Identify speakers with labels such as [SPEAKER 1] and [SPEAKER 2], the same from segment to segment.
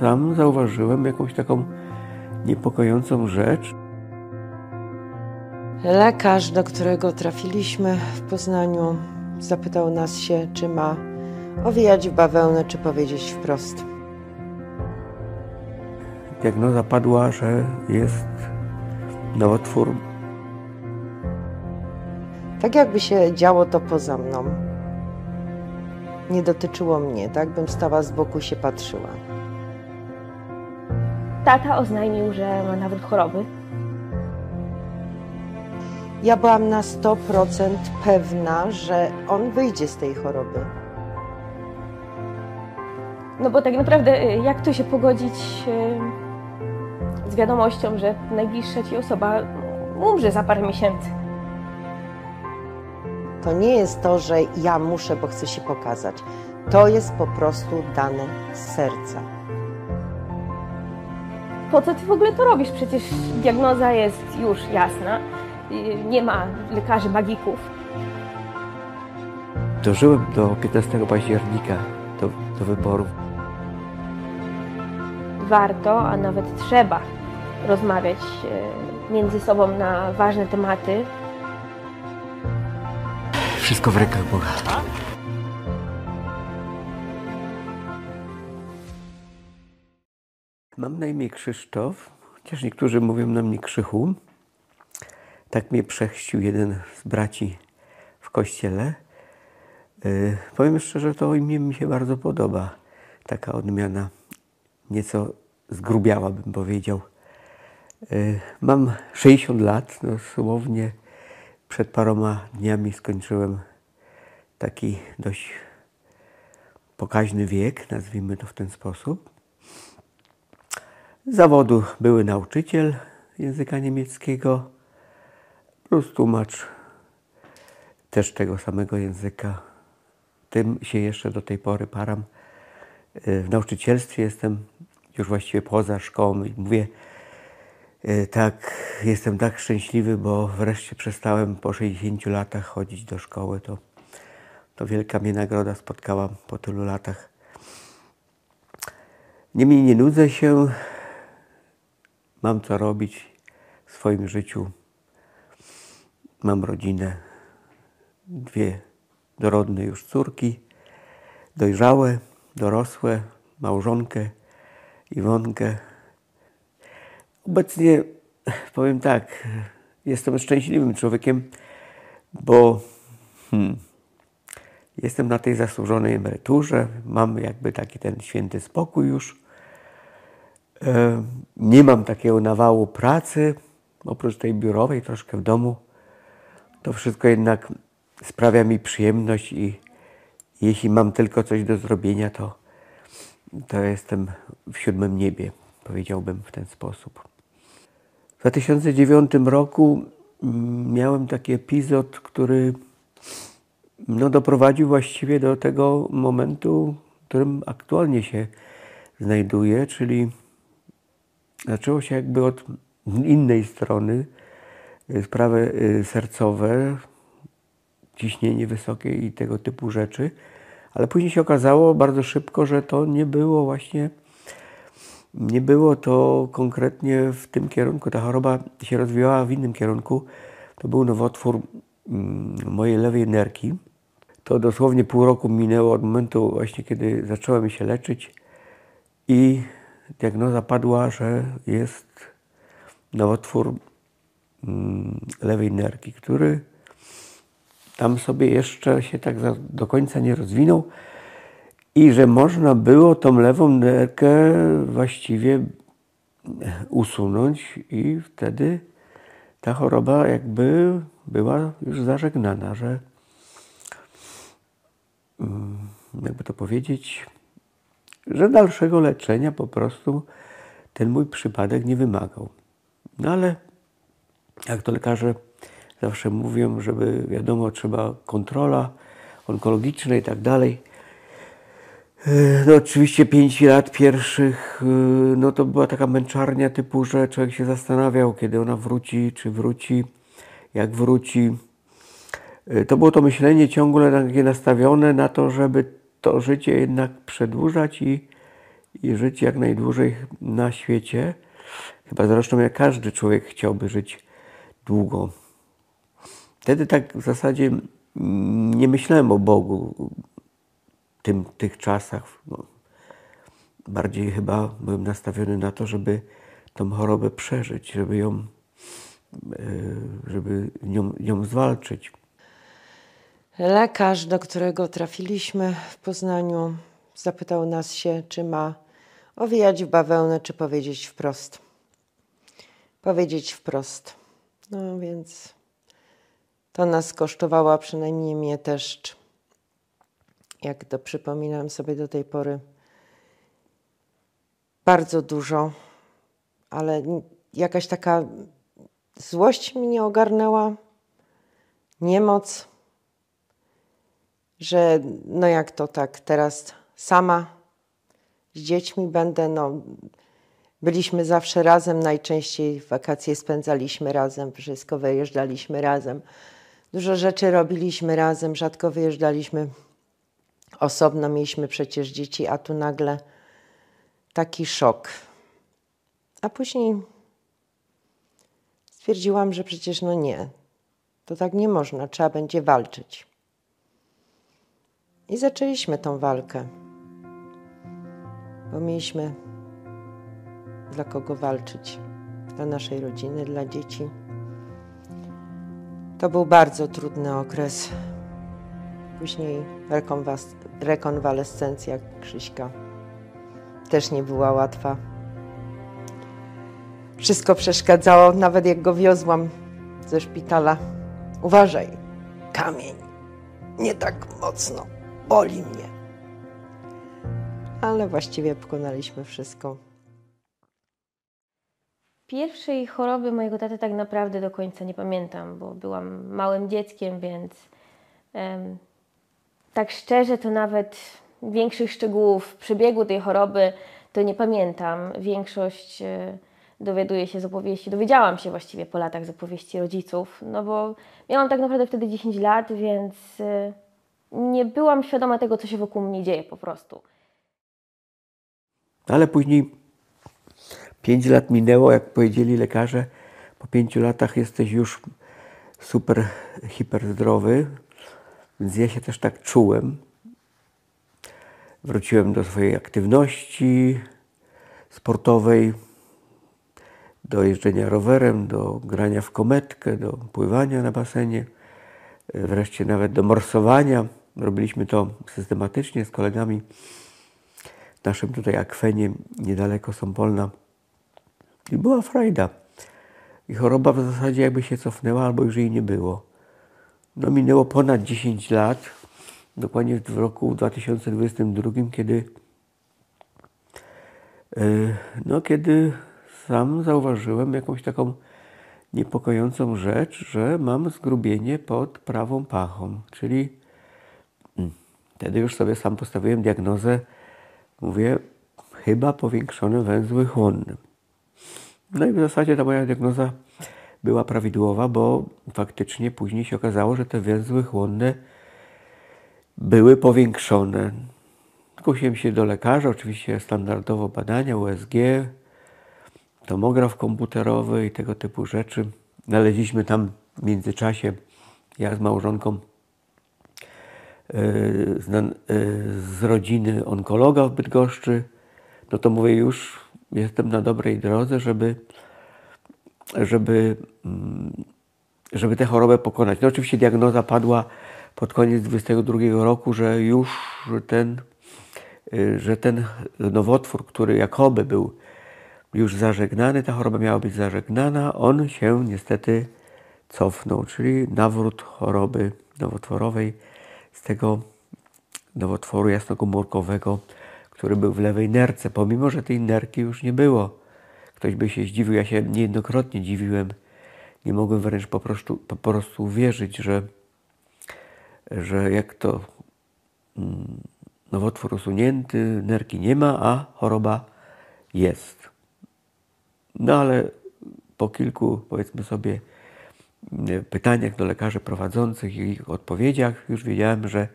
[SPEAKER 1] sam zauważyłem jakąś taką niepokojącą rzecz.
[SPEAKER 2] Lekarz, do którego trafiliśmy w Poznaniu, zapytał nas się, czy ma owijać w bawełnę, czy powiedzieć wprost.
[SPEAKER 1] Diagnoza padła, że jest nowotwór.
[SPEAKER 2] Tak jakby się działo to poza mną. Nie dotyczyło mnie, tak bym stała z boku i się patrzyła.
[SPEAKER 3] Tata oznajmił, że ma nawrót choroby.
[SPEAKER 2] Ja byłam na 100% pewna, że on wyjdzie z tej choroby.
[SPEAKER 3] No bo tak naprawdę y, jak to się pogodzić y, z wiadomością, że najbliższa ci osoba umrze za parę miesięcy?
[SPEAKER 2] To nie jest to, że ja muszę, bo chcę się pokazać. To jest po prostu dane z serca.
[SPEAKER 3] Po co ty w ogóle to robisz? Przecież diagnoza jest już jasna. Y, Nie ma lekarzy magików.
[SPEAKER 1] Dożyłem do 15 października, do, do wyborów.
[SPEAKER 3] Warto, a nawet trzeba rozmawiać y, między sobą na ważne tematy.
[SPEAKER 1] Wszystko w rękach Boga. Mam na imię Krzysztof, chociaż niektórzy mówią na mnie Krzychu. Tak mnie przechrzcił jeden z braci w kościele. Yy, powiem szczerze, to imię mi się bardzo podoba. Taka odmiana, nieco zgrubiała bym powiedział. Yy, mam 60 lat, dosłownie przed paroma dniami skończyłem taki dość pokaźny wiek, nazwijmy to w ten sposób. Zawodu były nauczyciel języka niemieckiego plus tłumacz też tego samego języka. Tym się jeszcze do tej pory param. W nauczycielstwie jestem już właściwie poza szkołą i mówię, e, tak, jestem tak szczęśliwy, bo wreszcie przestałem po 60 latach chodzić do szkoły. To, to wielka mnie nagroda spotkała po tylu latach. Niemniej nie nudzę się, mam co robić w swoim życiu. Mam rodzinę, dwie dorodne już córki, dojrzałe, dorosłe, małżonkę, Iwonkę. Obecnie powiem tak, jestem szczęśliwym człowiekiem, bo hmm, jestem na tej zasłużonej emeryturze, mam jakby taki ten święty spokój już. E, nie mam takiego nawału pracy, oprócz tej biurowej, troszkę w domu. To wszystko jednak sprawia mi przyjemność i jeśli mam tylko coś do zrobienia, to, to jestem w siódmym niebie, powiedziałbym w ten sposób. W 2009 roku mm, miałem taki epizod, który no, doprowadził właściwie do tego momentu, w którym aktualnie się znajduję, czyli zaczęło się jakby od innej strony y, sprawy y, sercowe, ciśnienie wysokie i tego typu rzeczy, ale później się okazało bardzo szybko, że to nie było właśnie, nie było to konkretnie w tym kierunku. Ta choroba się rozwijała w innym kierunku. To był nowotwór mm, mojej lewej nerki. To dosłownie pół roku minęło od momentu właśnie, kiedy zacząłem się leczyć i diagnoza padła, że jest nowotwór mm, lewej nerki, który tam sobie jeszcze się tak do końca nie rozwinął i że można było tą lewą nerkę właściwie usunąć i wtedy ta choroba jakby była już zażegnana, że mm, jakby to powiedzieć, że dalszego leczenia po prostu ten mój przypadek nie wymagał. No ale jak to lekarze zawsze mówią, żeby wiadomo, trzeba kontrola onkologiczna i tak dalej. E, no oczywiście pięć lat pierwszych, e, no to była taka męczarnia typu, że człowiek się zastanawiał, kiedy ona wróci, czy wróci, jak wróci. E, to było to myślenie ciągle takie nastawione na to, żeby to życie jednak przedłużać i, i żyć jak najdłużej na świecie. Chyba zresztą jak każdy człowiek chciałby żyć długo. Wtedy tak w zasadzie nie myślałem o Bogu w tym, tych czasach. No, bardziej chyba byłem nastawiony na to, żeby tą chorobę przeżyć, żeby ją, e, żeby nią, nią zwalczyć.
[SPEAKER 2] Lekarz, do którego trafiliśmy w Poznaniu, zapytał nas się, czy ma owijać w bawełnę, czy powiedzieć wprost. Powiedzieć wprost. No więc to nas kosztowało, a przynajmniej mnie też, jak to przypominam sobie do tej pory, bardzo dużo, ale jakaś taka złość mnie ogarnęła, niemoc, że no jak to tak, teraz sama z dziećmi będę, no byliśmy zawsze razem, najczęściej wakacje spędzaliśmy razem, wszystko wyjeżdżaliśmy razem. Dużo rzeczy robiliśmy razem, rzadko wyjeżdżaliśmy osobno, mieliśmy przecież dzieci, a tu nagle taki szok. A później stwierdziłam, że przecież no nie, to tak nie można, trzeba będzie walczyć. I zaczęliśmy tą walkę, bo mieliśmy dla kogo walczyć, dla naszej rodziny, dla dzieci. To był bardzo trudny okres. Później rekonwalescencja Krzyśka też nie była łatwa. Wszystko przeszkadzało, nawet jak go wiozłam ze szpitala. Uważaj, kamień, nie tak mocno, boli mnie. Ale właściwie pokonaliśmy wszystko.
[SPEAKER 3] Pierwszej choroby mojego taty tak naprawdę do końca nie pamiętam, bo byłam małym dzieckiem, więc tak szczerze to nawet większych szczegółów przebiegu tej choroby to nie pamiętam. Większość e, dowiaduje się z opowieści, dowiedziałam się właściwie po latach z opowieści rodziców, no bo miałam tak naprawdę wtedy 10 lat, więc e, nie byłam świadoma tego, co się wokół mnie dzieje po prostu.
[SPEAKER 1] Ale później 5 lat minęło, jak powiedzieli lekarze, po 5 latach jesteś już super, hiper zdrowy, więc ja się też tak czułem. Wróciłem do swojej aktywności sportowej, do jeżdżenia rowerem, do grania w kometkę, do pływania na basenie, wreszcie nawet do morsowania. Robiliśmy to systematycznie z kolegami w naszym tutaj akwenie niedaleko Sąpolna. I była frajda. I choroba w zasadzie jakby się cofnęła, albo już jej nie było. No minęło ponad 10 lat, dokładnie w roku 2022, kiedy e, no kiedy sam zauważyłem jakąś taką niepokojącą rzecz, że mam zgrubienie pod prawą pachą, czyli wtedy już sobie sam postawiłem diagnozę, mówię, chyba powiększone węzły chłonne. No i w zasadzie ta moja diagnoza była prawidłowa, bo faktycznie później się okazało, że te węzły chłonne były powiększone. Zgłosiłem się do lekarza, oczywiście standardowo badania USG, tomograf komputerowy i tego typu rzeczy. Znaleźliśmy tam w międzyczasie, ja z małżonką, z rodziny onkologa w Bydgoszczy, no to mówię już, jestem na dobrej drodze, żeby, żeby, mm, żeby tę chorobę pokonać. No oczywiście diagnoza padła pod koniec 22 roku, że już ten, y, że ten nowotwór, który jakoby był już zażegnany, ta choroba miała być zażegnana, on się niestety cofnął, czyli nawrót choroby nowotworowej z tego nowotworu jasnokomórkowego który był w lewej nerce, pomimo że tej nerki już nie było. Ktoś by się zdziwił, ja się niejednokrotnie dziwiłem. Nie mogłem wręcz po prostu, po prostu uwierzyć, że, że jak to mm, nowotwór usunięty, nerki nie ma, a choroba jest. No ale po kilku, powiedzmy sobie, pytaniach do lekarzy prowadzących i ich odpowiedziach już wiedziałem, że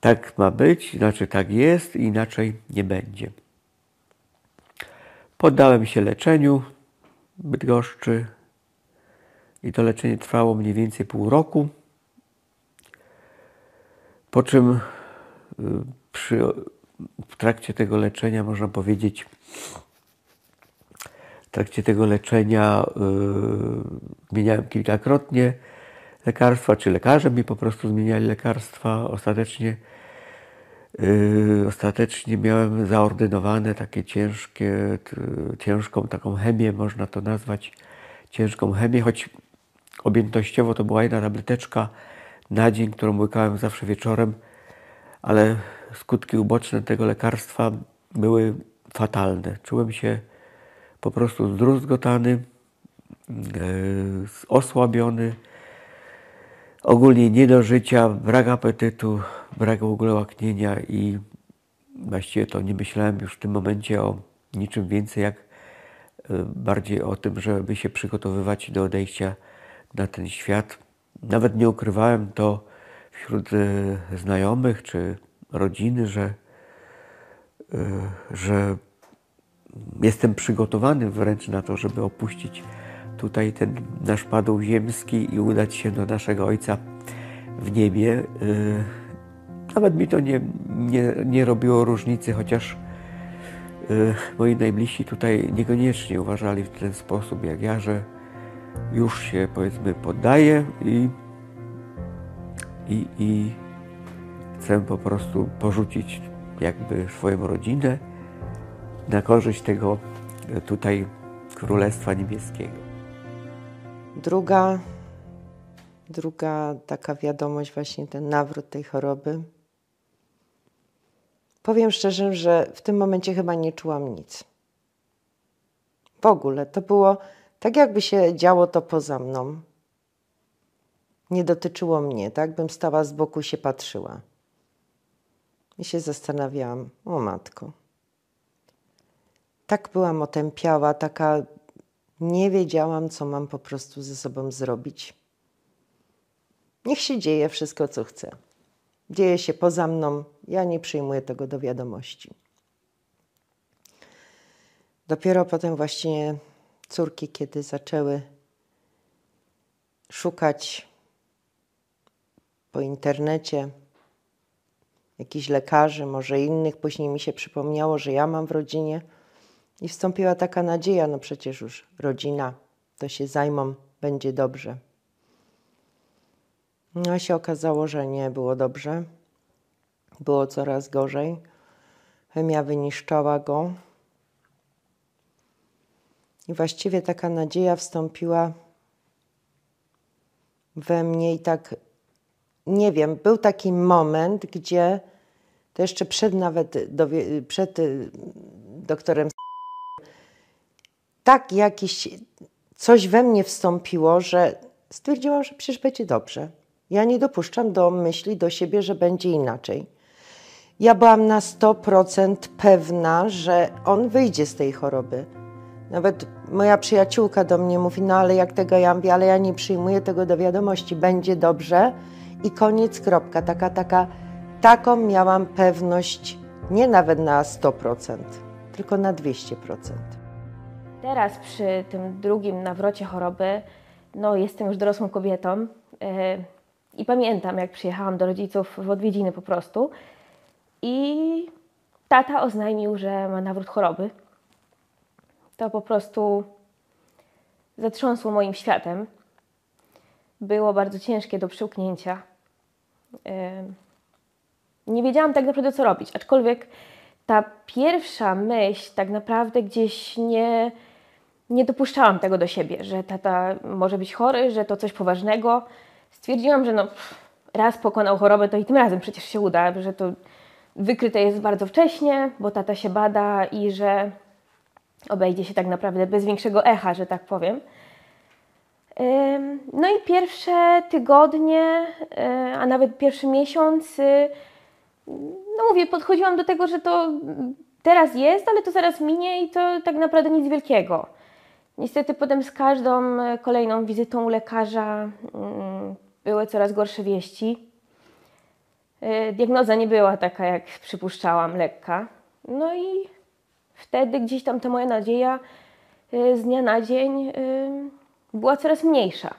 [SPEAKER 1] tak ma być, znaczy tak jest, inaczej nie będzie. Poddałem się leczeniu Bydgoszczy i to leczenie trwało mniej więcej pół roku. Po czym y, przy, w trakcie tego leczenia, można powiedzieć, trakcie tego leczenia yy, zmieniałem kilkakrotnie lekarstwa, czy lekarze mi po prostu zmieniali lekarstwa. Ostatecznie, yy, ostatecznie miałem zaordynowane takie ciężkie, ciężką taką chemię, można to nazwać ciężką chemię, choć objętościowo to była jedna tableteczka na dzień, którą łykałem zawsze wieczorem, ale skutki uboczne tego lekarstwa były fatalne. Czułem się po prostu zdruzgotany, e, osłabiony, ogólnie nie do życia, brak apetytu, brak w ogóle łaknienia i właściwie to nie myślałem już w tym momencie o niczym więcej, jak e, bardziej o tym, żeby się przygotowywać do odejścia na ten świat. Nawet nie ukrywałem to wśród e, znajomych czy rodziny, że, że jestem przygotowany wręcz na to, żeby opuścić tutaj ten nasz padł ziemski i udać się do naszego Ojca w niebie. Y, nawet mi to nie, nie, nie robiło różnicy, chociaż y, moi najbliżsi tutaj niekoniecznie uważali w ten sposób jak ja, że już się powiedzmy poddaję i, i, i chcę po prostu porzucić jakby swoją rodzinę na korzyść tego e, tutaj Królestwa Niebieskiego.
[SPEAKER 2] Druga, druga taka wiadomość, właśnie ten nawrót tej choroby. Powiem szczerze, że w tym momencie chyba nie czułam nic. W ogóle to było tak, jakby się działo to poza mną. Nie dotyczyło mnie, tak? Bym stała z boku się patrzyła. I się zastanawiałam, o matko, tak byłam otępiała, taka nie wiedziałam, co mam po prostu ze sobą zrobić. Niech się dzieje wszystko, co chce. Dzieje się poza mną, ja nie przyjmuję tego do wiadomości. Dopiero potem właśnie córki, kiedy zaczęły szukać po internecie jakichś lekarzy, może innych, później mi się przypomniało, że ja mam w rodzinie – i wstąpiła taka nadzieja, no przecież już rodzina, to się zajmą, będzie dobrze. No się okazało, że nie było dobrze. Było coraz gorzej. Chemia wyniszczała go. I właściwie taka nadzieja wstąpiła we mnie i tak, nie wiem, był taki moment, gdzie to jeszcze przed nawet, przed y, doktorem tak jakiś coś we mnie wstąpiło, że stwierdziłam, że przecież będzie dobrze. Ja nie dopuszczam do myśli do siebie, że będzie inaczej. Ja byłam na 100% pewna, że on wyjdzie z tej choroby. Nawet moja przyjaciółka do mnie mówi, no ale jak tego ja mówię, ale ja nie przyjmuję tego do wiadomości, będzie dobrze i koniec, kropka. Taka, taka, taką miałam pewność nie nawet na 100%, tylko na 200%.
[SPEAKER 3] Teraz przy tym drugim nawrocie choroby, no jestem już dorosłą kobietą yy, i pamiętam, jak przyjechałam do rodziców w odwiedziny po prostu i tata oznajmił, że ma nawrót choroby. To po prostu zatrząsło moim światem. Było bardzo ciężkie do przełknięcia. Yy, nie wiedziałam tak naprawdę, co robić, aczkolwiek ta pierwsza myśl tak naprawdę gdzieś nie, nie dopuszczałam tego do siebie, że tata może być chory, że to coś poważnego. Stwierdziłam, że no, raz pokonał chorobę, to i tym razem przecież się uda, że to wykryte jest bardzo wcześnie, bo tata się bada i że obejdzie się tak naprawdę bez większego echa, że tak powiem. No i pierwsze tygodnie, e, a nawet pierwszy miesiąc, y, no mówię, podchodziłam do tego, że to teraz jest, ale to zaraz minie i to tak naprawdę nic wielkiego. Niestety potem z każdą e, kolejną wizytą u lekarza mm, były coraz gorsze wieści. E, diagnoza nie była taka, jak przypuszczałam, lekka. No i wtedy gdzieś tam ta moja nadzieja z dnia na dzień była coraz mniejsza.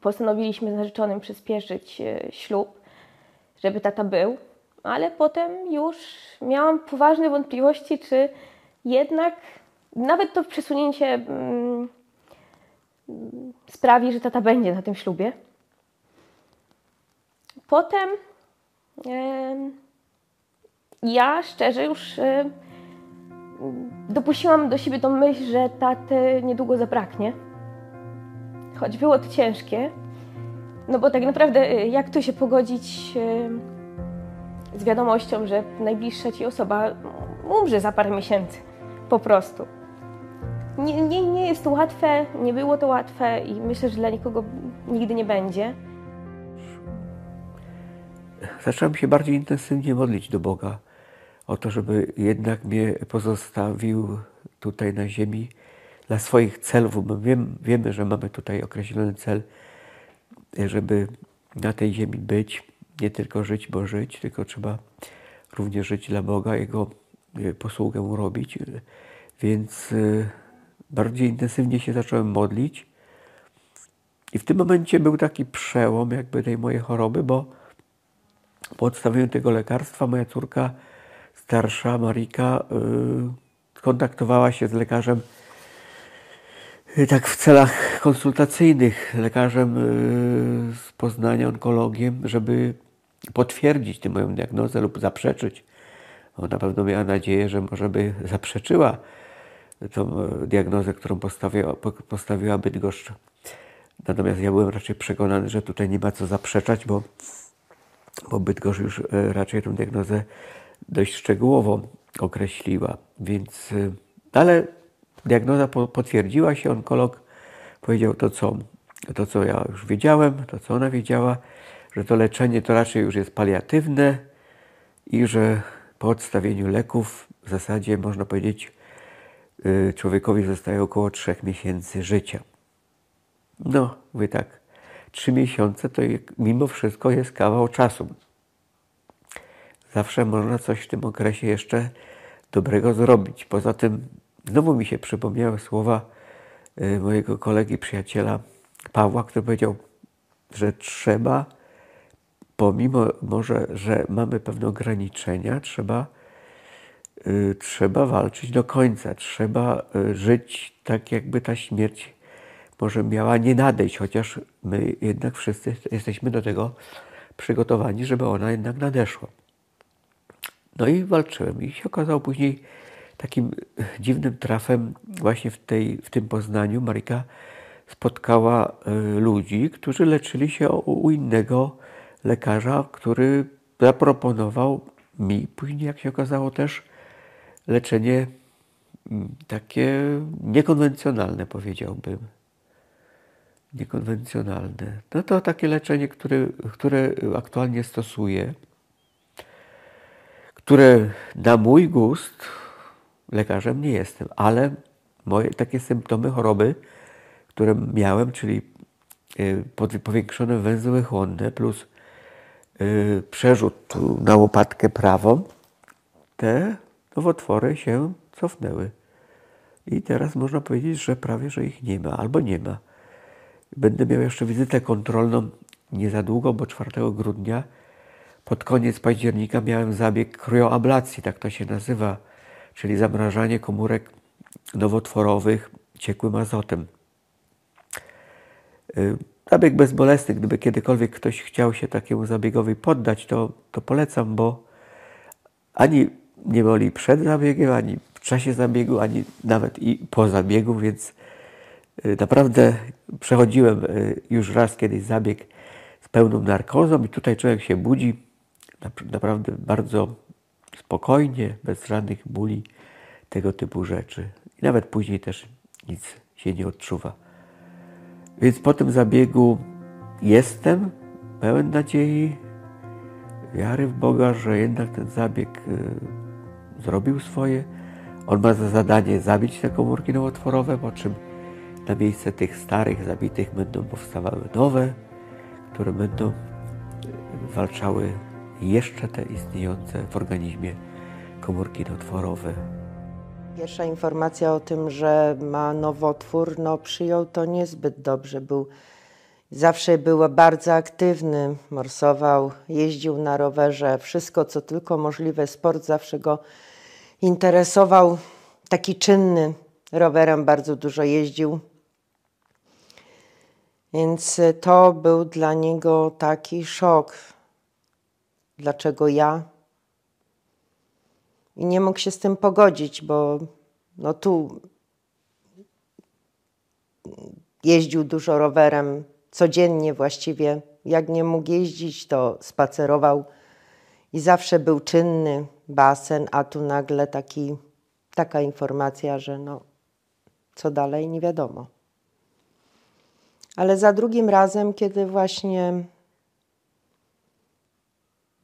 [SPEAKER 3] Postanowiliśmy z narzeczonym przyspieszyć ślub, żeby tata był, ale potem już miałam poważne wątpliwości, czy jednak nawet to przesunięcie mm, sprawi, że tata będzie na tym ślubie. Potem ja szczerze już dopuściłam do siebie tą myśl, że taty niedługo zabraknie. Choć było to ciężkie, no bo tak naprawdę y, jak to się pogodzić z wiadomością, że najbliższa ci osoba umrze za parę miesięcy. Po prostu. Nie, nie, nie jest to łatwe, nie było to łatwe i myślę, że dla nikogo nigdy nie będzie.
[SPEAKER 1] Zacząłem się bardziej intensywnie modlić do Boga o to, żeby jednak mnie pozostawił tutaj na ziemi dla swoich celów, bo wiem, wiemy, że mamy tutaj określony cel, żeby na tej ziemi być, nie tylko żyć, bo żyć, tylko trzeba również żyć dla Boga, Jego e, posługę robić. Więc e, bardziej intensywnie się zacząłem modlić. I w tym momencie był taki przełom jakby tej mojej choroby, bo po odstawieniu tego lekarstwa moja córka starsza, Marika, yy, kontaktowała się z lekarzem yy, tak w celach konsultacyjnych, lekarzem yy, z Poznania, onkologiem, żeby potwierdzić tę moją diagnozę lub zaprzeczyć. Ona pewno miała nadzieję, że może by zaprzeczyła tą e, diagnozę, którą postawiła, postawiła Bydgoszcz. Natomiast ja byłem raczej przekonany, że tutaj nie ma co zaprzeczać, bo, bo Bydgoszcz już e, raczej tę diagnozę dość szczegółowo określiła. Więc, e, ale diagnoza potwierdziła się, onkolog powiedział to, co, to, co ja już wiedziałem, to, co ona wiedziała, że to leczenie to raczej już jest paliatywne i że po odstawieniu leków w zasadzie można powiedzieć człowiekowi zostaje około trzech miesięcy życia. No, mówię tak, trzy miesiące to mimo wszystko jest kawał czasu. Zawsze można coś w tym okresie jeszcze dobrego zrobić. Poza tym znowu mi się przypomniały słowa y, mojego kolegi, przyjaciela Pawła, który powiedział, że trzeba pomimo może, że mamy pewne ograniczenia, trzeba, y, trzeba walczyć do końca. Trzeba y, żyć tak, jakby ta śmierć może miała nie nadejść, chociaż my jednak wszyscy jesteśmy do tego przygotowani, żeby ona jednak nadeszła. No i walczyłem i się okazało później takim dziwnym trafem właśnie w, tej, w tym Poznaniu Marika spotkała y, ludzi, którzy leczyli się u innego lekarza, który zaproponował mi później, jak się okazało, też leczenie mm, takie niekonwencjonalne, powiedziałbym. Niekonwencjonalne. No to takie leczenie, które, które aktualnie stosuję, które na mój gust, lekarzem nie jestem, ale moje takie symptomy choroby, które miałem, czyli y, powiększone węzły chłonne plus Y, przerzut na łopatkę prawą, te nowotwory się cofnęły. I teraz można powiedzieć, że prawie, że ich nie ma, albo nie ma. Będę miał jeszcze wizytę kontrolną nie za długo, bo 4 grudnia pod koniec października miałem zabieg kryoablacji, tak to się nazywa, czyli zamrażanie komórek nowotworowych ciekłym azotem. Y, Zabieg bezbolesny, gdyby kiedykolwiek ktoś chciał się takiemu zabiegowi poddać, to, to polecam, bo ani nie boli przed zabiegiem, ani w czasie zabiegu, ani nawet i po zabiegu, więc y, naprawdę przechodziłem y, już raz kiedyś zabieg z pełną narkozą i tutaj człowiek się budzi naprawdę bardzo spokojnie, bez żadnych bóli, tego typu rzeczy. I nawet później też nic się nie odczuwa. Więc po tym zabiegu jestem pełen nadziei, wiary w Boga, że jednak ten zabieg y, zrobił swoje. On ma za zadanie zabić te komórki nowotworowe, po czym na miejsce tych starych, zabitych będą powstawały nowe, które będą walczały jeszcze te istniejące w organizmie komórki nowotworowe.
[SPEAKER 2] Pierwsza informacja o tym, że ma nowotwór, no przyjął to niezbyt dobrze. Był, zawsze był bardzo aktywny, morsował, jeździł na rowerze, wszystko co tylko możliwe, sport zawsze go interesował. Taki czynny, rowerem bardzo dużo jeździł. Więc to był dla niego taki szok. Dlaczego ja? I nie mógł się z tym pogodzić, bo no tu jeździł dużo rowerem, codziennie właściwie. Jak nie mógł jeździć, to spacerował i zawsze był czynny basen, a tu nagle taki, taka informacja, że no co dalej nie wiadomo. Ale za drugim razem, kiedy właśnie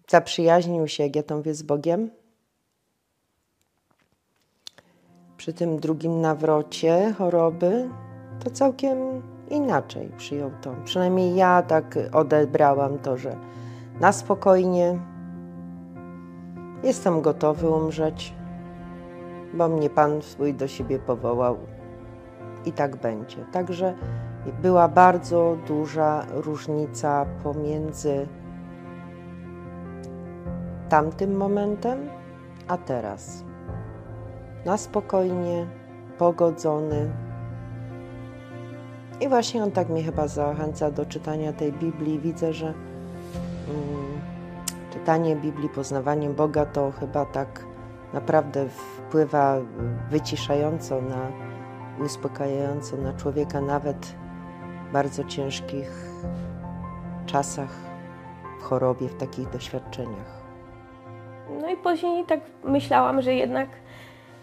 [SPEAKER 2] zaprzyjaźnił się, mówię, z Bogiem, przy tym drugim nawrocie choroby, to całkiem inaczej przyjął to. Przynajmniej ja tak odebrałam to, że na spokojnie jestem gotowy umrzeć, bo mnie Pan swój do siebie powołał i tak będzie. Także była bardzo duża różnica pomiędzy tamtym momentem a teraz. Na spokojnie, pogodzony. I właśnie on tak mnie chyba zachęca do czytania tej Biblii. Widzę, że mm, czytanie Biblii, poznawanie Boga to chyba tak naprawdę wpływa wyciszająco na uspokajająco na człowieka nawet w bardzo ciężkich czasach, w chorobie, w takich doświadczeniach.
[SPEAKER 3] No i później tak myślałam, że jednak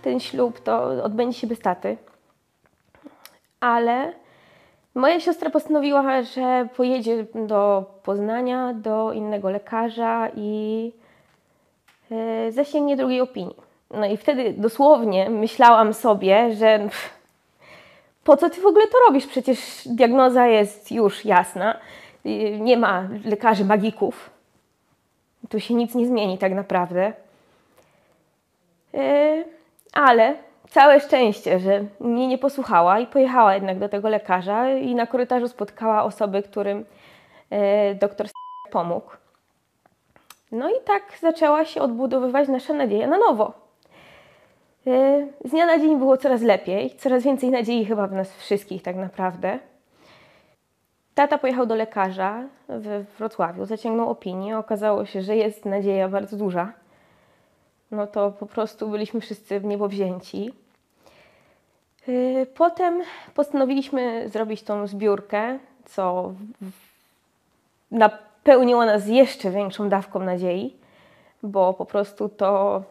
[SPEAKER 3] ten ślub to odbędzie się bez taty. Ale moja siostra postanowiła, że pojedzie do Poznania, do innego lekarza i e, zasięgnie drugiej opinii. No i wtedy dosłownie myślałam sobie, że pff, po co ty w ogóle to robisz? Przecież diagnoza jest już jasna. Nie ma lekarzy magików. Tu się nic nie zmieni tak naprawdę. E, ale całe szczęście, że mnie nie posłuchała i pojechała jednak do tego lekarza i na korytarzu spotkała osoby, którym e, doktor pomógł. No i tak zaczęła się odbudowywać nasza nadzieja na nowo. E, z dnia na dzień było coraz lepiej, coraz więcej nadziei chyba w nas wszystkich tak naprawdę. Tata pojechał do lekarza w Wrocławiu, zaciągnął opinię, okazało się, że jest nadzieja bardzo duża. No to po prostu byliśmy wszyscy w niebo wzięci. E, potem postanowiliśmy zrobić tą zbiórkę, co napełniło nas jeszcze większą dawką nadziei, bo po prostu to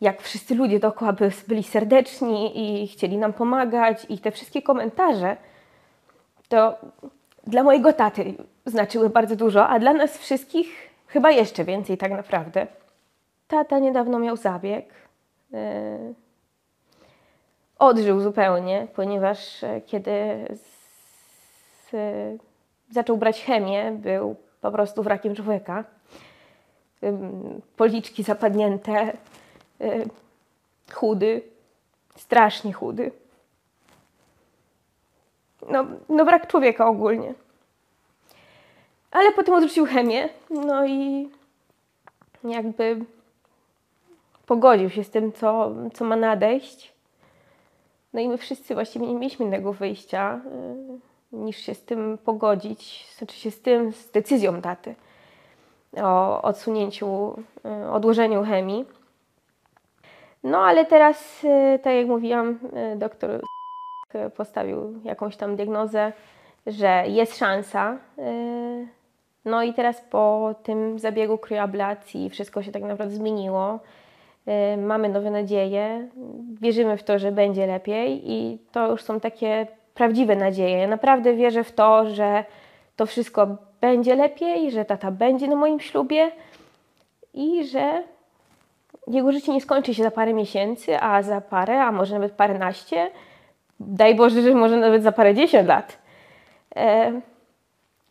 [SPEAKER 3] jak wszyscy ludzie dookoła byli serdeczni i chcieli nam pomagać i te wszystkie komentarze, to dla mojego taty znaczyły bardzo dużo, a dla nas wszystkich chyba jeszcze więcej tak naprawdę. Tata niedawno miał zabieg. Yy, odżył zupełnie, ponieważ e, kiedy z, zaczął brać chemię, był po prostu wrakiem człowieka. Policzki zapadnięte, Y, chudy, strasznie chudy. No, no brak człowieka ogólnie. Ale potem odrzucił chemię, no i jakby pogodził się z tym, co, co ma nadejść. No i my wszyscy właściwie nie mieliśmy innego wyjścia, y, niż się z tym pogodzić, znaczy się z tym, z decyzją taty o odsunięciu, y, odłożeniu chemii. No ale teraz, e, tak jak mówiłam, doktor postawił jakąś tam diagnozę, że jest szansa. No i teraz po tym zabiegu kryoablacji wszystko się tak naprawdę zmieniło. Mamy nowe nadzieje, wierzymy w to, że będzie lepiej i to już są takie prawdziwe nadzieje. Ja naprawdę wierzę w to, że to wszystko będzie lepiej, że tata będzie na moim ślubie i że jego życie nie skończy się za parę miesięcy, a za parę, a może nawet paręnaście, daj Boże, że może nawet za parę dziesiąt lat. E,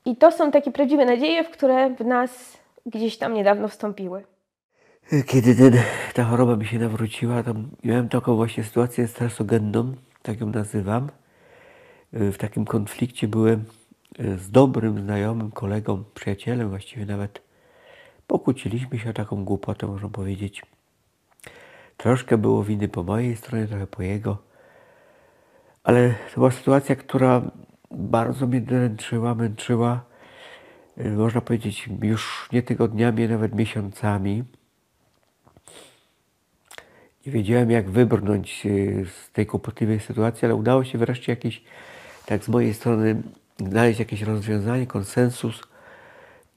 [SPEAKER 3] I to są takie prawdziwe nadzieje, w które w nas gdzieś tam niedawno wstąpiły.
[SPEAKER 1] Kiedy ten, ta choroba mi się nawróciła, to miałem taką właśnie sytuację stresogenną, tak ją nazywam. W takim konflikcie byłem z dobrym znajomym, kolegą, przyjacielem, właściwie nawet pokłóciliśmy się o taką głupotę, można powiedzieć. Troszkę było winy po mojej stronie, trochę po jego. Ale to była sytuacja, która bardzo mnie dręczyła, męczyła. Można powiedzieć, już nie tygodniami, nawet miesiącami. Nie wiedziałem, jak wybrnąć e, z tej kłopotliwej sytuacji, ale udało się wreszcie jakieś, tak z mojej strony, znaleźć jakieś rozwiązanie, konsensus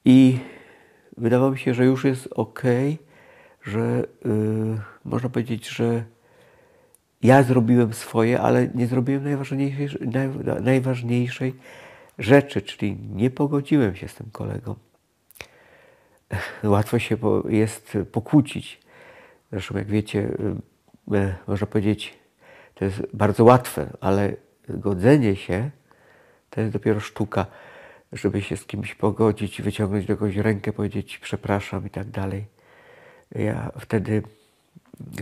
[SPEAKER 1] i wydawało mi się, że już jest ok, że yy, można powiedzieć, że ja zrobiłem swoje, ale nie zrobiłem najważniejszej, naj, najważniejszej rzeczy, czyli nie pogodziłem się z tym kolegą. Łatwo się jest pokłócić. Zresztą, jak wiecie, yy, można powiedzieć, to jest bardzo łatwe, ale godzenie się to jest dopiero sztuka, żeby się z kimś pogodzić, wyciągnąć do kogoś rękę, powiedzieć przepraszam i tak dalej. Ja wtedy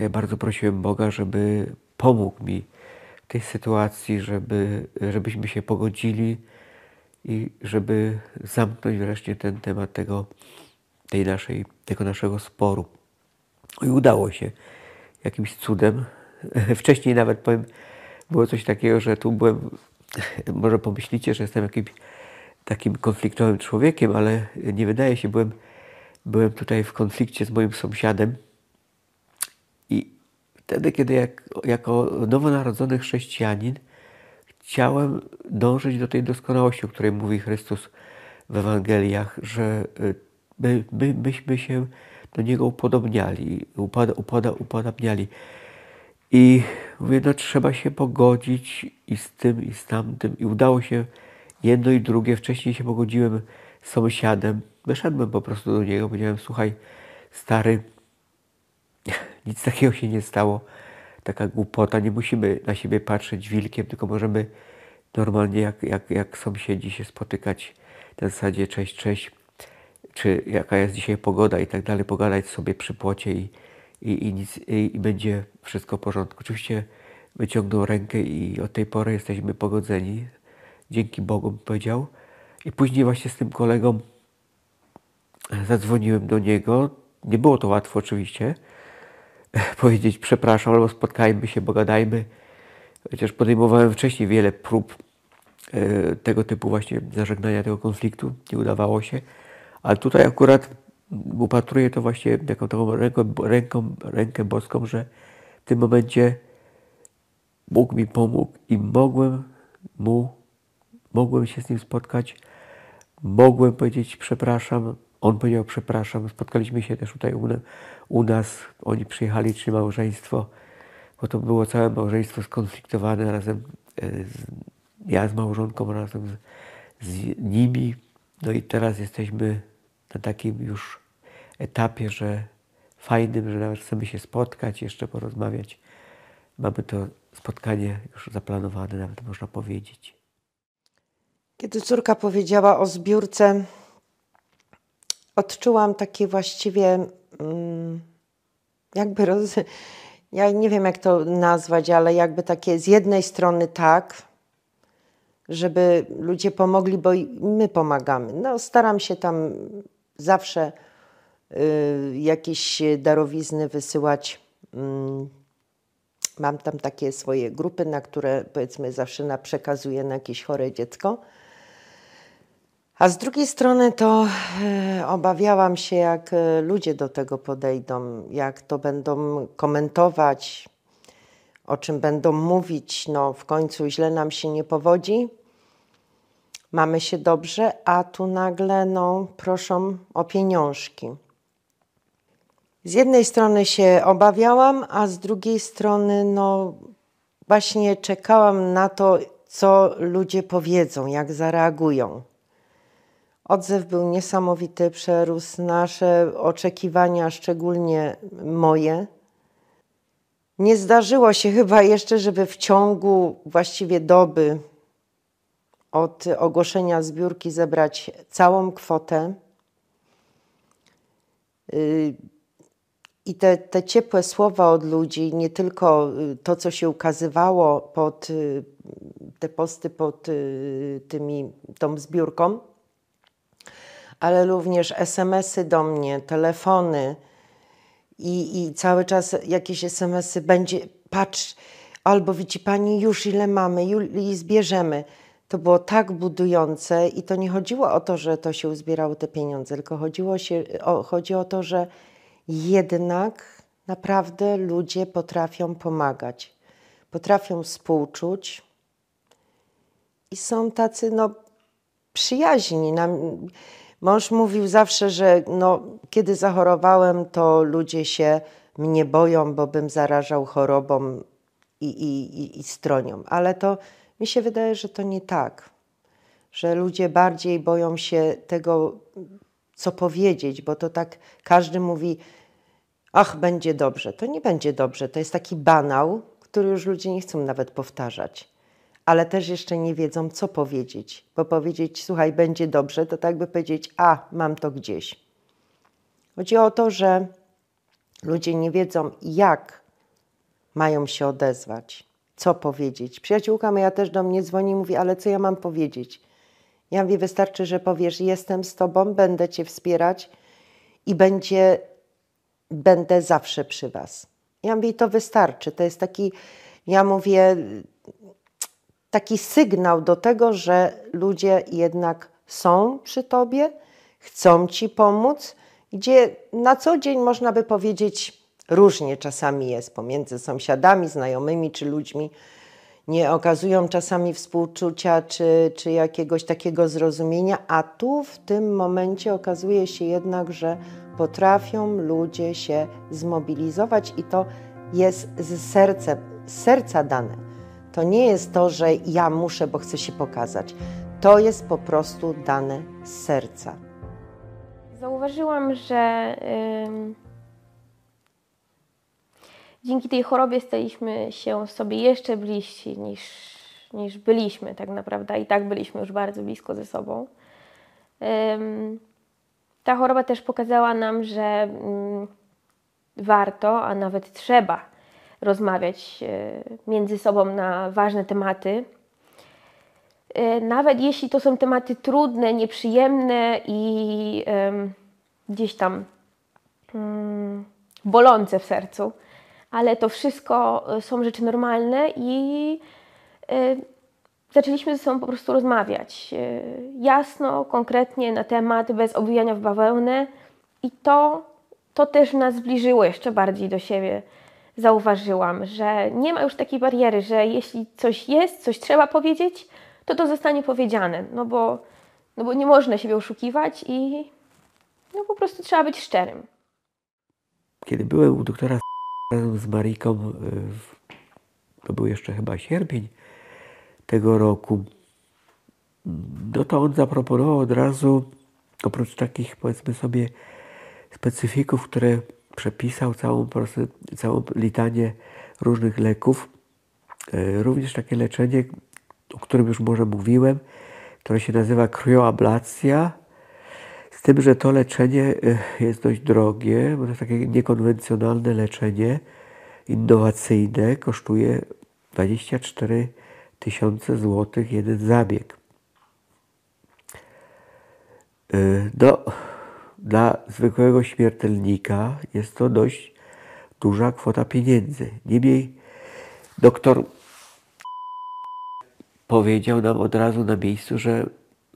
[SPEAKER 1] bardzo prosiłem Boga, żeby pomógł mi w tej sytuacji, żeby, żebyśmy się pogodzili i żeby zamknąć wreszcie ten temat tego, tej naszej, tego naszego sporu. I udało się jakimś cudem. Wcześniej nawet powiem, było coś takiego, że tu byłem, może pomyślicie, że jestem jakimś takim konfliktowym człowiekiem, ale nie wydaje się, byłem, byłem tutaj w konflikcie z moim sąsiadem i wtedy, kiedy jak, jako nowonarodzony chrześcijanin chciałem dążyć do tej doskonałości, o której mówi Chrystus w Ewangeliach, że y, my, my, myśmy się do Niego upodobniali, upada, upada, upodobniali. I mówię, no trzeba się pogodzić i z tym, i z tamtym. I udało się jedno i drugie. Wcześniej się pogodziłem z sąsiadem. Wyszedłem po prostu do niego, powiedziałem, słuchaj, stary, nic takiego się nie stało. Taka głupota, nie musimy na siebie patrzeć wilkiem, tylko możemy normalnie jak, jak, jak sąsiedzi się spotykać na zasadzie cześć, cześć, czy jaka jest dzisiaj pogoda i tak dalej, pogadać sobie przy płocie i, i, i, nic, i, i będzie wszystko w porządku. Oczywiście wyciągnął rękę i od tej pory jesteśmy pogodzeni. Dzięki Bogu powiedział. I później właśnie z tym kolegą zadzwoniłem do niego. Nie było to łatwo oczywiście. Powiedzieć przepraszam, albo spotkajmy się, pogadajmy. Chociaż podejmowałem wcześniej wiele prób e, tego typu właśnie zażegnania tego konfliktu. Nie udawało się. Ale tutaj akurat upatruję to właśnie jako taką ręką, ręką, rękę boską, że w tym momencie Bóg mi pomógł i mogłem mu, mogłem się z nim spotkać, mogłem powiedzieć przepraszam, on powiedział przepraszam, spotkaliśmy się też tutaj u, u nas, oni przyjechali, czy małżeństwo, bo to było całe małżeństwo skonfliktowane razem e, z, ja z małżonką, razem z, z nimi, no i teraz jesteśmy na takim już etapie, że fajnym, że nawet chcemy się spotkać, jeszcze porozmawiać. Mamy to spotkanie już zaplanowane, nawet można powiedzieć.
[SPEAKER 2] Kiedy córka powiedziała o zbiórce, odczułam takie właściwie, mm, jakby roz... ja nie wiem jak to nazwać, ale jakby takie z jednej strony tak, żeby ludzie pomogli, bo my pomagamy. No, staram się tam zawsze y, jakieś darowizny wysyłać. Mm, mam tam takie swoje grupy, na które powiedzmy zawsze na przekazuję na jakieś chore dziecko. A z drugiej strony to e, obawiałam się, jak e, ludzie do tego podejdą, jak to będą komentować, o czym będą mówić. No, w końcu źle nam się nie powodzi, mamy się dobrze, a tu nagle no, proszą o pieniążki. Z jednej strony się obawiałam, a z drugiej strony no, właśnie czekałam na to, co ludzie powiedzą, jak zareagują. Odzew był niesamowity, przerósł nasze oczekiwania, szczególnie moje. Nie zdarzyło się chyba jeszcze, żeby w ciągu właściwie doby od ogłoszenia zbiórki zebrać całą kwotę. Y, i te, te ciepłe słowa od ludzi, nie tylko y, to, co się ukazywało pod y, te posty pod tymi, tą zbiórką, ale również SMS-y do mnie, telefony i, i cały czas jakieś SMS-y będzie, patrz, albo widzi pani już ile mamy, i zbierzemy. To było tak budujące i to nie chodziło o to, że to się uzbierało te pieniądze, tylko chodziło się, o, chodzi o to, że jednak naprawdę ludzie potrafią pomagać, potrafią współczuć i są tacy no, przyjaźni. Nam, mąż mówił zawsze, że no, kiedy zachorowałem, to ludzie się mnie boją, bo bym zarażał chorobą i, i, i, i stronią. Ale to mi się wydaje, że to nie tak. Że ludzie bardziej boją się tego, co powiedzieć, bo to tak każdy mówi, ach, będzie dobrze. To nie będzie dobrze. To jest taki banał, który już ludzie nie chcą nawet powtarzać. Ale też jeszcze nie wiedzą, co powiedzieć. Bo powiedzieć, słuchaj, będzie dobrze, to tak by powiedzieć, a, mam to gdzieś. Chodzi o to, że ludzie nie wiedzą, jak mają się odezwać, co powiedzieć. Przyjaciółka moja też do mnie dzwoni i mówi, ale co ja mam powiedzieć? Ja mówię, wystarczy, że powiesz, jestem z tobą, będę cię wspierać i będzie będę zawsze przy Was. Ja mówię, to wystarczy. To jest taki, ja mówię, taki sygnał do tego, że ludzie jednak są przy Tobie, chcą Ci pomóc, gdzie na co dzień można by powiedzieć różnie czasami jest pomiędzy sąsiadami, znajomymi czy ludźmi, nie okazują czasami współczucia czy, czy jakiegoś takiego zrozumienia, a tu w tym momencie okazuje się jednak, że potrafią ludzie się zmobilizować i to jest z serca, z serca dane. To nie jest to, że ja muszę, bo chcę się pokazać. To jest po prostu dane z serca.
[SPEAKER 3] Zauważyłam, że yy, dzięki tej chorobie staliśmy się sobie jeszcze bliżsi niż, niż byliśmy tak naprawdę. I tak byliśmy już bardzo blisko ze sobą. Yy, ta choroba też pokazała nam, że mm, warto, a nawet trzeba rozmawiać e, między sobą na ważne tematy. E, nawet jeśli to są tematy trudne, nieprzyjemne i gdzieś tam mm, bolące w sercu, ale to wszystko e, są rzeczy normalne i zaczęliśmy ze sobą po prostu rozmawiać jasno, konkretnie na temat, bez obwijania w bawełnę i to, to też nas zbliżyło jeszcze bardziej do siebie. Zauważyłam, że nie ma już takiej bariery, że jeśli coś jest, coś trzeba powiedzieć, to to zostanie powiedziane, no bo, no bo nie można siebie oszukiwać i no po prostu trzeba być szczerym.
[SPEAKER 1] Kiedy byłem u doktora razem z Mariką, e, to był jeszcze chyba sierpień, tego roku, no to on zaproponował od razu, oprócz takich powiedzmy sobie specyfików, które przepisał całą, całą litanię różnych leków, e, również takie leczenie, o którym już może mówiłem, które się nazywa krioablacja, z tym, że to leczenie e, jest dość drogie, bo to jest takie niekonwencjonalne leczenie, innowacyjne, kosztuje 24 tysiące złotych jeden zabieg. No, dla zwykłego śmiertelnika jest to dość duża kwota pieniędzy. Niemniej doktor powiedział nam od razu na miejscu, że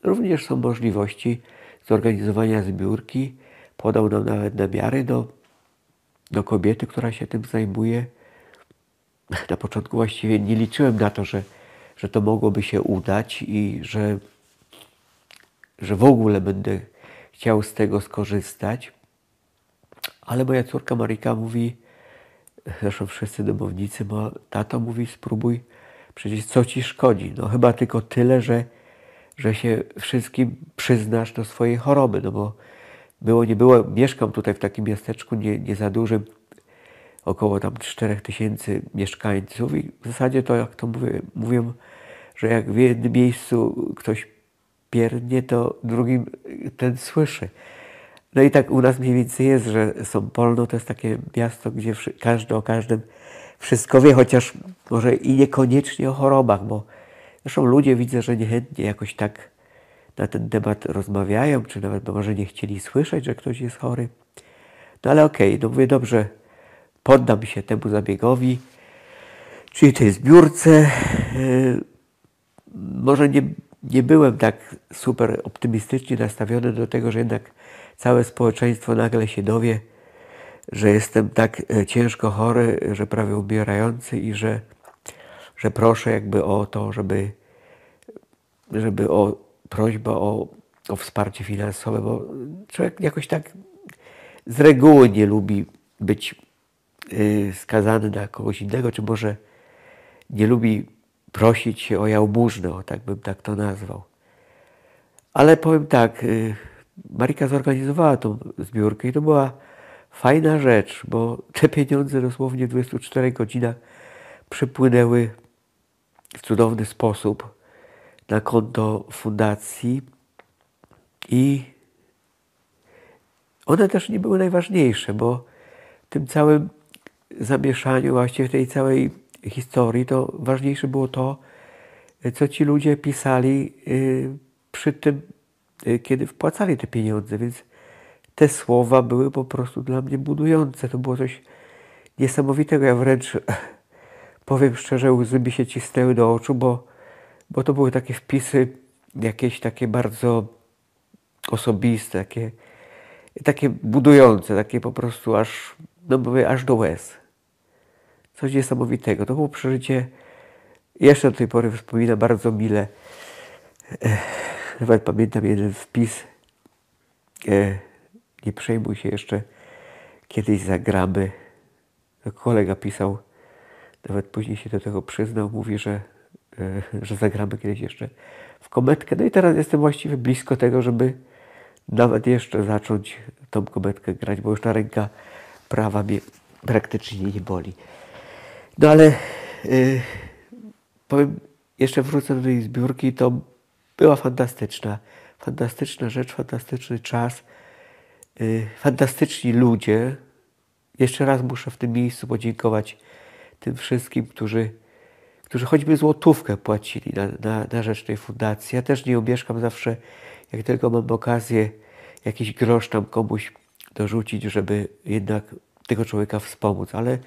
[SPEAKER 1] również są możliwości zorganizowania zbiórki. Podał nam nawet namiary do, do kobiety, która się tym zajmuje. Na początku właściwie nie liczyłem na to, że że to mogłoby się udać i że, że w ogóle będę chciał z tego skorzystać. Ale moja córka Marika mówi, zresztą wszyscy domownicy, bo tato mówi, spróbuj, przecież co ci szkodzi? No chyba tylko tyle, że, że się wszystkim przyznasz do swojej choroby, no bo było, nie było, mieszkam tutaj w takim miasteczku nie, nie za dużym, około tam 4 tysięcy mieszkańców i w zasadzie to, jak to mówię, mówią, że jak w jednym miejscu ktoś piernie, to drugim ten słyszy. No i tak u nas mniej więcej jest, że Sąpolno to jest takie miasto, gdzie każdy o każdym wszystko wie, chociaż może i niekoniecznie o chorobach, bo zresztą ludzie widzę, że niechętnie jakoś tak na ten temat rozmawiają, czy nawet może nie chcieli słyszeć, że ktoś jest chory. No ale okej, okay, no mówię, dobrze, poddam się temu zabiegowi, czyli tej zbiórce. Yy, może nie, nie byłem tak super optymistycznie nastawiony do tego, że jednak całe społeczeństwo nagle się dowie, że jestem tak e, ciężko chory, że prawie umierający i że, że proszę jakby o to, żeby, żeby o prośba o, o wsparcie finansowe, bo człowiek jakoś tak z reguły nie lubi być y, skazany na kogoś innego, czy może nie lubi prosić się o jałmużnę, o tak bym tak to nazwał. Ale powiem tak, y, Marika zorganizowała tą zbiórkę i to była fajna rzecz, bo te pieniądze dosłownie w 24 godzinach przypłynęły w cudowny sposób na konto fundacji i one też nie były najważniejsze, bo w tym całym zamieszaniu, właściwie w tej całej historii, to ważniejsze było to, co ci ludzie pisali y, przy tym, y, kiedy wpłacali te pieniądze, więc te słowa były po prostu dla mnie budujące. To było coś niesamowitego. Ja wręcz powiem szczerze, łzy mi się cisnęły do oczu, bo, bo to były takie wpisy jakieś takie bardzo osobiste, takie, takie budujące, takie po prostu aż, no mówię, aż do łez. Coś niesamowitego. To było przeżycie, jeszcze do tej pory wspominam bardzo mile. Nawet pamiętam jeden wpis. Nie przejmuj się jeszcze, kiedyś zagramy. Kolega pisał, nawet później się do tego przyznał, mówi, że, e, że zagramy kiedyś jeszcze w kometkę. No i teraz jestem właściwie blisko tego, żeby nawet jeszcze zacząć tą kometkę grać, bo już ta ręka prawa mnie praktycznie nie boli. No ale yy, powiem, jeszcze wrócę do tej zbiórki, to była fantastyczna, fantastyczna rzecz, fantastyczny czas, yy, fantastyczni ludzie. Jeszcze raz muszę w tym miejscu podziękować tym wszystkim, którzy, którzy choćby złotówkę płacili na, na, na rzecz tej fundacji. Ja też nie omieszkam zawsze, jak tylko mam okazję, jakiś grosz tam komuś dorzucić, żeby jednak tego człowieka wspomóc. Ale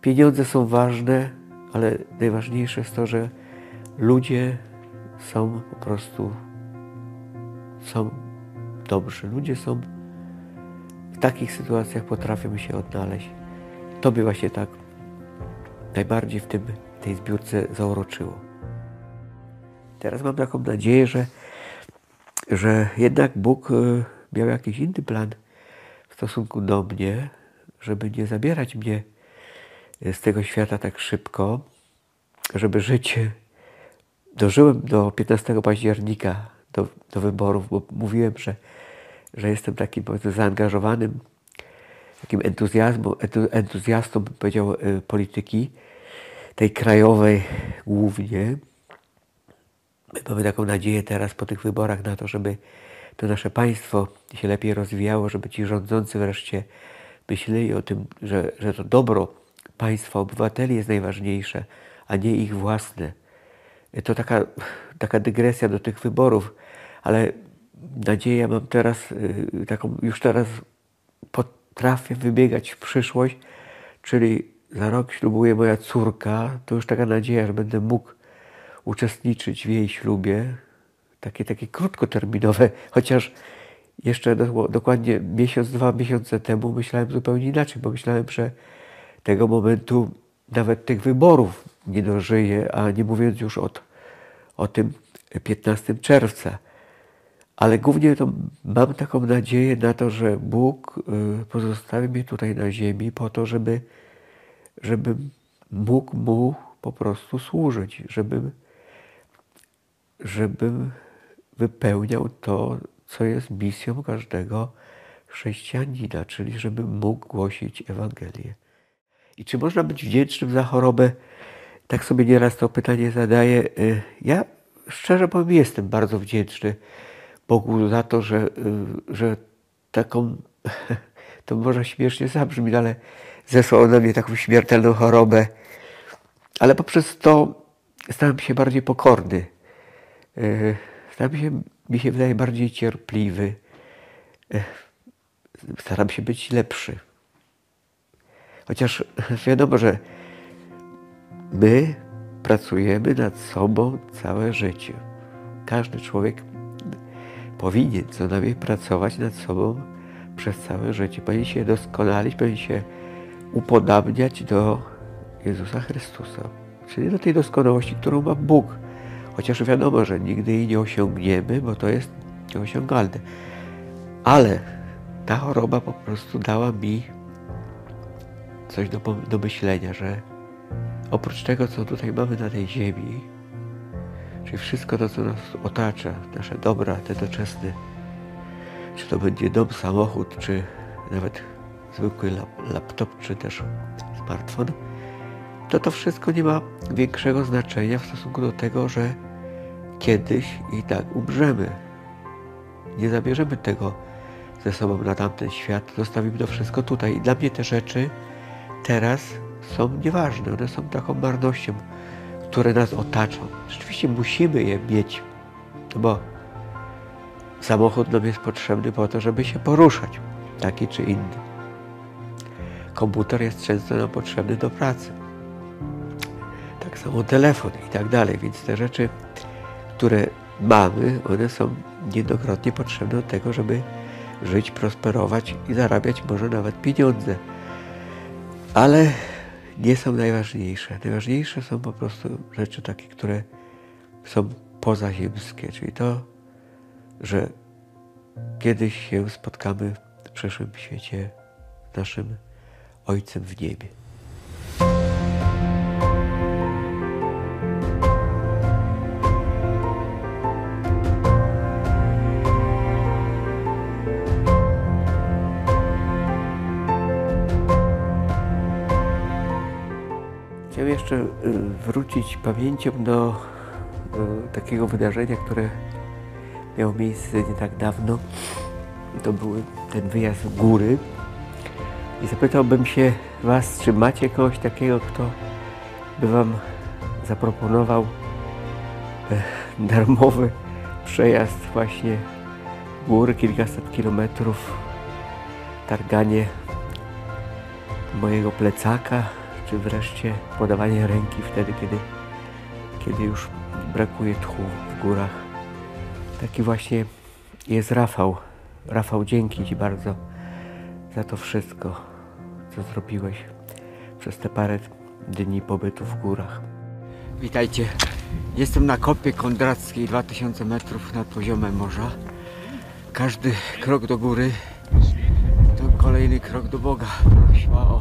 [SPEAKER 1] pieniądze są ważne, ale najważniejsze jest to, że ludzie są po prostu są dobrzy. Ludzie są w takich sytuacjach potrafią się odnaleźć. To by właśnie tak najbardziej w tym, tej zbiórce zauroczyło. Teraz mam taką nadzieję, że, że jednak Bóg e, miał jakiś inny plan w stosunku do mnie, żeby nie zabierać mnie z tego świata tak szybko, żeby żyć. Dożyłem do 15 października, do, do wyborów, bo mówiłem, że, że jestem takim zaangażowanym, takim entuzjazmą, entuzjastą, bym powiedział, e, polityki, tej krajowej głównie. Mamy taką nadzieję teraz po tych wyborach na to, żeby to nasze państwo się lepiej rozwijało, żeby ci rządzący wreszcie myśleli o tym, że, że to dobro państwa, obywateli jest najważniejsze, a nie ich własne. To taka, taka dygresja do tych wyborów, ale nadzieję mam teraz, y, taką już teraz potrafię wybiegać w przyszłość, czyli za rok ślubuje moja córka, to już taka nadzieja, że będę mógł uczestniczyć w jej ślubie. Takie, takie krótkoterminowe, chociaż jeszcze do, dokładnie miesiąc, dwa miesiące temu myślałem zupełnie inaczej, bo myślałem, że tego momentu nawet tych wyborów nie dożyję, a nie mówiąc już o, o tym 15 czerwca. Ale głównie to mam taką nadzieję na to, że Bóg y, pozostawi mnie tutaj na ziemi po to, żeby żebym mógł mu po prostu służyć, żebym, żebym wypełniał to, co jest misją każdego chrześcijanina, czyli żebym mógł głosić Ewangelię. I czy można być wdzięcznym za chorobę? Tak sobie nieraz to pytanie zadaję. Y, ja szczerze powiem, jestem bardzo wdzięczny Bogu za to, że, y, że taką, to może śmiesznie zabrzmi, ale zesłał na mnie taką śmiertelną chorobę. Ale poprzez to stałem się bardziej pokorny. E, stałem się, mi się wydaje, bardziej cierpliwy. Staram się być lepszy. Chociaż wiadomo, że my pracujemy nad sobą całe życie. Każdy człowiek powinien co najmniej pracować nad sobą przez całe życie. Powinien się doskonalić, powinien się upodabniać do Jezusa Chrystusa. Czyli do tej doskonałości, którą ma Bóg. Chociaż wiadomo, że nigdy jej nie osiągniemy, bo to jest nieosiągalne. Ale ta choroba po prostu dała mi coś do, do myślenia, że oprócz tego, co tutaj mamy na tej ziemi, czyli wszystko to, co nas otacza, nasze dobra, te doczesne, czy to będzie dom, samochód, czy nawet zwykły laptop, czy też smartfon, to to wszystko nie ma większego znaczenia w stosunku do tego, że kiedyś i tak umrzemy. Nie zabierzemy tego ze sobą na tamten świat, zostawimy to wszystko tutaj. I dla mnie te rzeczy teraz są nieważne, one są taką marnością, które nas otaczą. Rzeczywiście musimy je mieć, no bo samochód nam jest potrzebny po to, żeby się poruszać, taki czy inny. Komputer jest często nam potrzebny do pracy. Tak samo telefon i tak dalej, więc te rzeczy, które mamy, one są niejednokrotnie potrzebne do tego, żeby żyć, prosperować i zarabiać może nawet pieniądze. Ale nie są najważniejsze. Najważniejsze są po prostu rzeczy takie, które są pozaziemskie, czyli to, że kiedyś się spotkamy w przyszłym świecie z naszym Ojcem w niebie. Jeszcze y, wrócić pamięcią do y, takiego wydarzenia, które miało miejsce nie tak dawno. To był ten wyjazd w góry. I zapytałbym się Was, czy macie kogoś takiego, kto by Wam zaproponował e, darmowy przejazd właśnie góry, kilkaset kilometrów, targanie mojego plecaka, czy wreszcie podawanie ręki wtedy, kiedy, kiedy już brakuje tchu w górach. Taki właśnie jest Rafał. Rafał, dzięki Ci bardzo za to wszystko, co zrobiłeś przez te parę dni pobytu w górach.
[SPEAKER 4] Witajcie. Jestem na kopie kondrackiej 2000 metrów nad poziomem morza. Każdy krok do góry to kolejny krok do Boga. Prośba o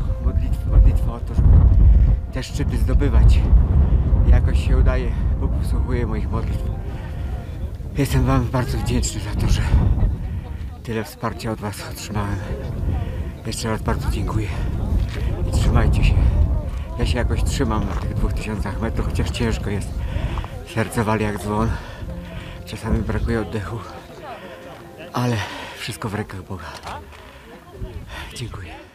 [SPEAKER 4] modlitwa o to, żeby te szczyty zdobywać. Jakoś się udaje. Bóg wysłuchuje moich modlitw. Jestem Wam bardzo wdzięczny za to, że tyle wsparcia od Was otrzymałem. Jeszcze raz bardzo dziękuję. I trzymajcie się. Ja się jakoś trzymam na tych dwóch tysiącach metrów, chociaż ciężko jest. Serce wali jak dzwon. Czasami brakuje oddechu. Ale wszystko w rękach Boga. Dziękuję.